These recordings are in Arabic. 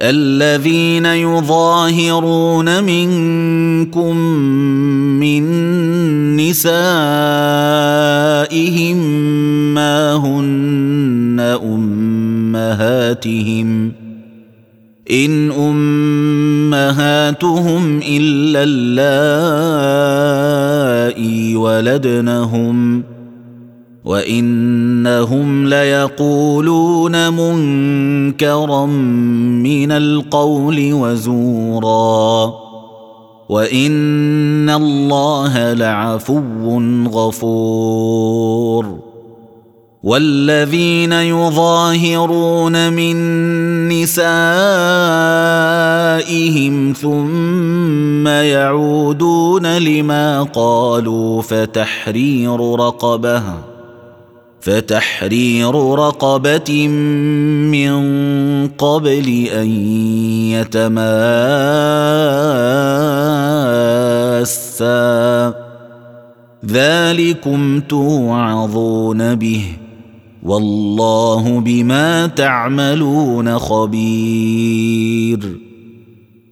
الذين يظاهرون منكم من نسائهم ما هن أمهاتهم. إن أمهاتهم إلا اللائي ولدنهم. وإنهم ليقولون منكرا من القول وزورا. وإن الله لعفو غفور. والذين يظاهرون من نسائهم ثم يعودون لما قالوا فتحرير رقبة. فتحرير رقبة من قبل أن يتماسا. ذلكم توعظون به والله بما تعملون خبير.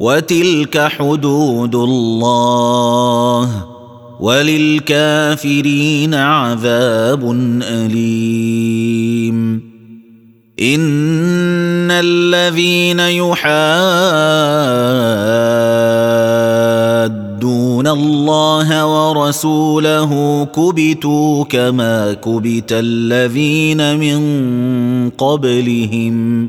وتلك حدود الله وللكافرين عذاب أليم. إن الذين يحادون الله ورسوله كبتوا كما كبت الذين من قبلهم.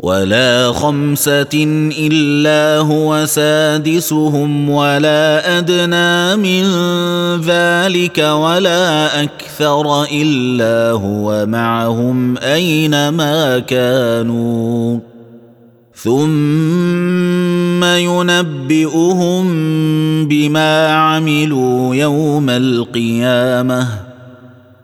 ولا خمسة إلا هو سادسهم ولا أدنى من ذلك ولا أكثر إلا هو معهم أينما كانوا. ثم ينبئهم بما عملوا يوم القيامة.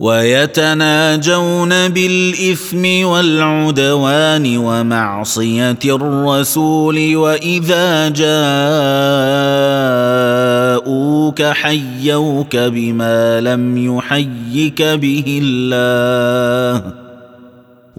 ويتناجون بالإثم والعدوان ومعصية الرسول وإذا جاءوك حيوك بما لم يحيك به الله.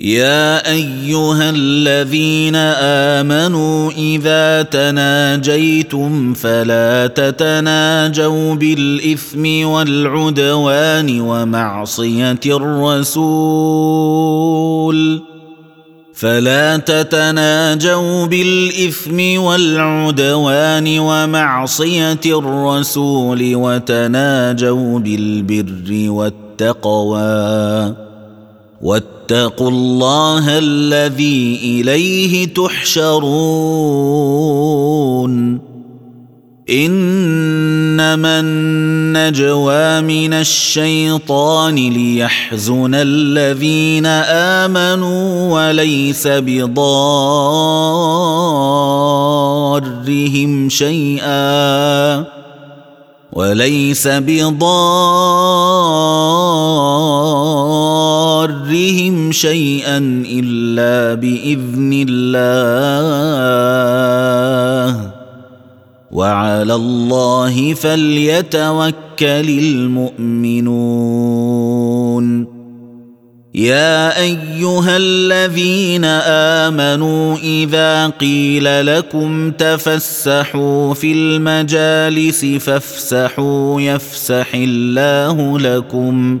يا أيها الذين آمنوا إذا تناجيتم فلا تتناجوا بالإثم والعدوان ومعصية الرسول. فلا تتناجوا بالإثم والعدوان ومعصية الرسول وتناجوا بالبر والتقوى. واتقوا الله الذي إليه تحشرون. إنما النجوى من الشيطان ليحزن الذين آمنوا وليس بضارهم شيئا. وليس بضارهم شيئا إلا بإذن الله. وعلى الله فليتوكل المؤمنون. يا أيها الذين آمنوا إذا قيل لكم تفسحوا في المجالس فافسحوا يفسح الله لكم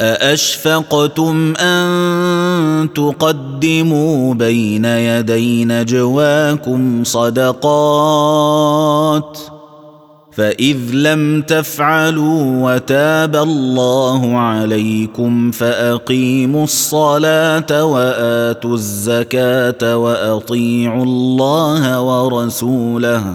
أأشفقتم أن تقدموا بين يدي نجواكم صدقات فإذ لم تفعلوا وتاب الله عليكم فأقيموا الصلاة وآتوا الزكاة وأطيعوا الله ورسوله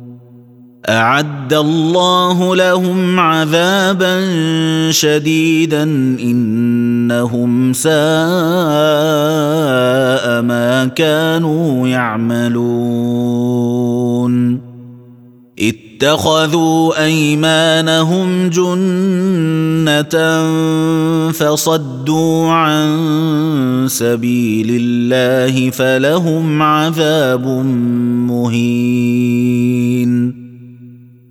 أعد الله لهم عذابا شديدا إنهم ساء ما كانوا يعملون. اتخذوا أيمانهم جنة فصدوا عن سبيل الله فلهم عذاب مهين.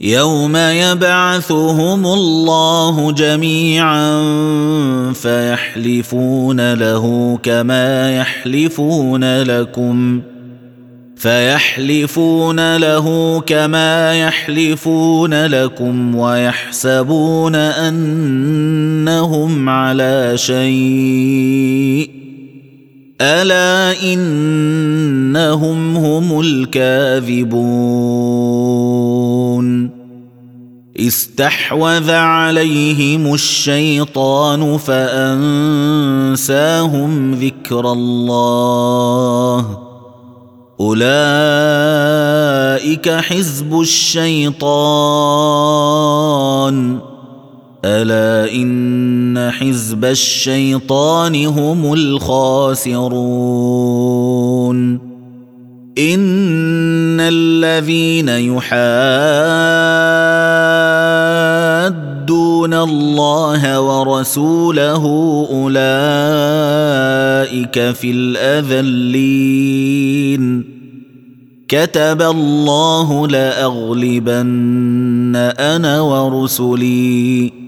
يوم يبعثهم الله جميعا فيحلفون له كما يحلفون لكم فيحلفون له كما يحلفون لكم ويحسبون انهم على شيء ألا إنهم هم الكاذبون. استحوذ عليهم الشيطان فأنساهم ذكر الله. أولئك حزب الشيطان. ألا إن حزب الشيطان هم الخاسرون إن الذين يحادون الله ورسوله أولئك في الأذلين كتب الله لأغلبن أنا ورسلي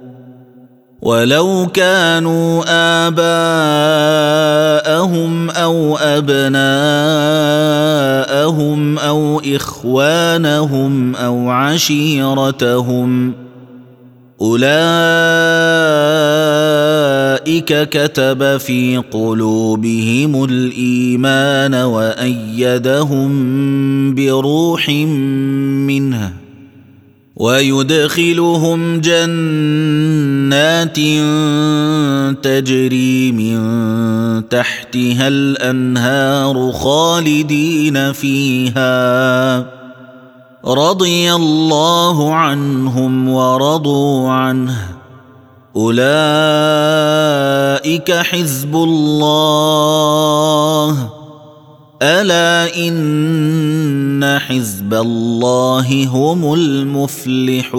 ولو كانوا آباءهم أو أبناءهم أو إخوانهم أو عشيرتهم أولئك كتب في قلوبهم الإيمان وأيدهم بروح منه ويدخلهم جنات تجري من تحتها الأنهار خالدين فيها. رضي الله عنهم ورضوا عنه. أولئك حزب الله. ألا إن حزب الله هم المفلحون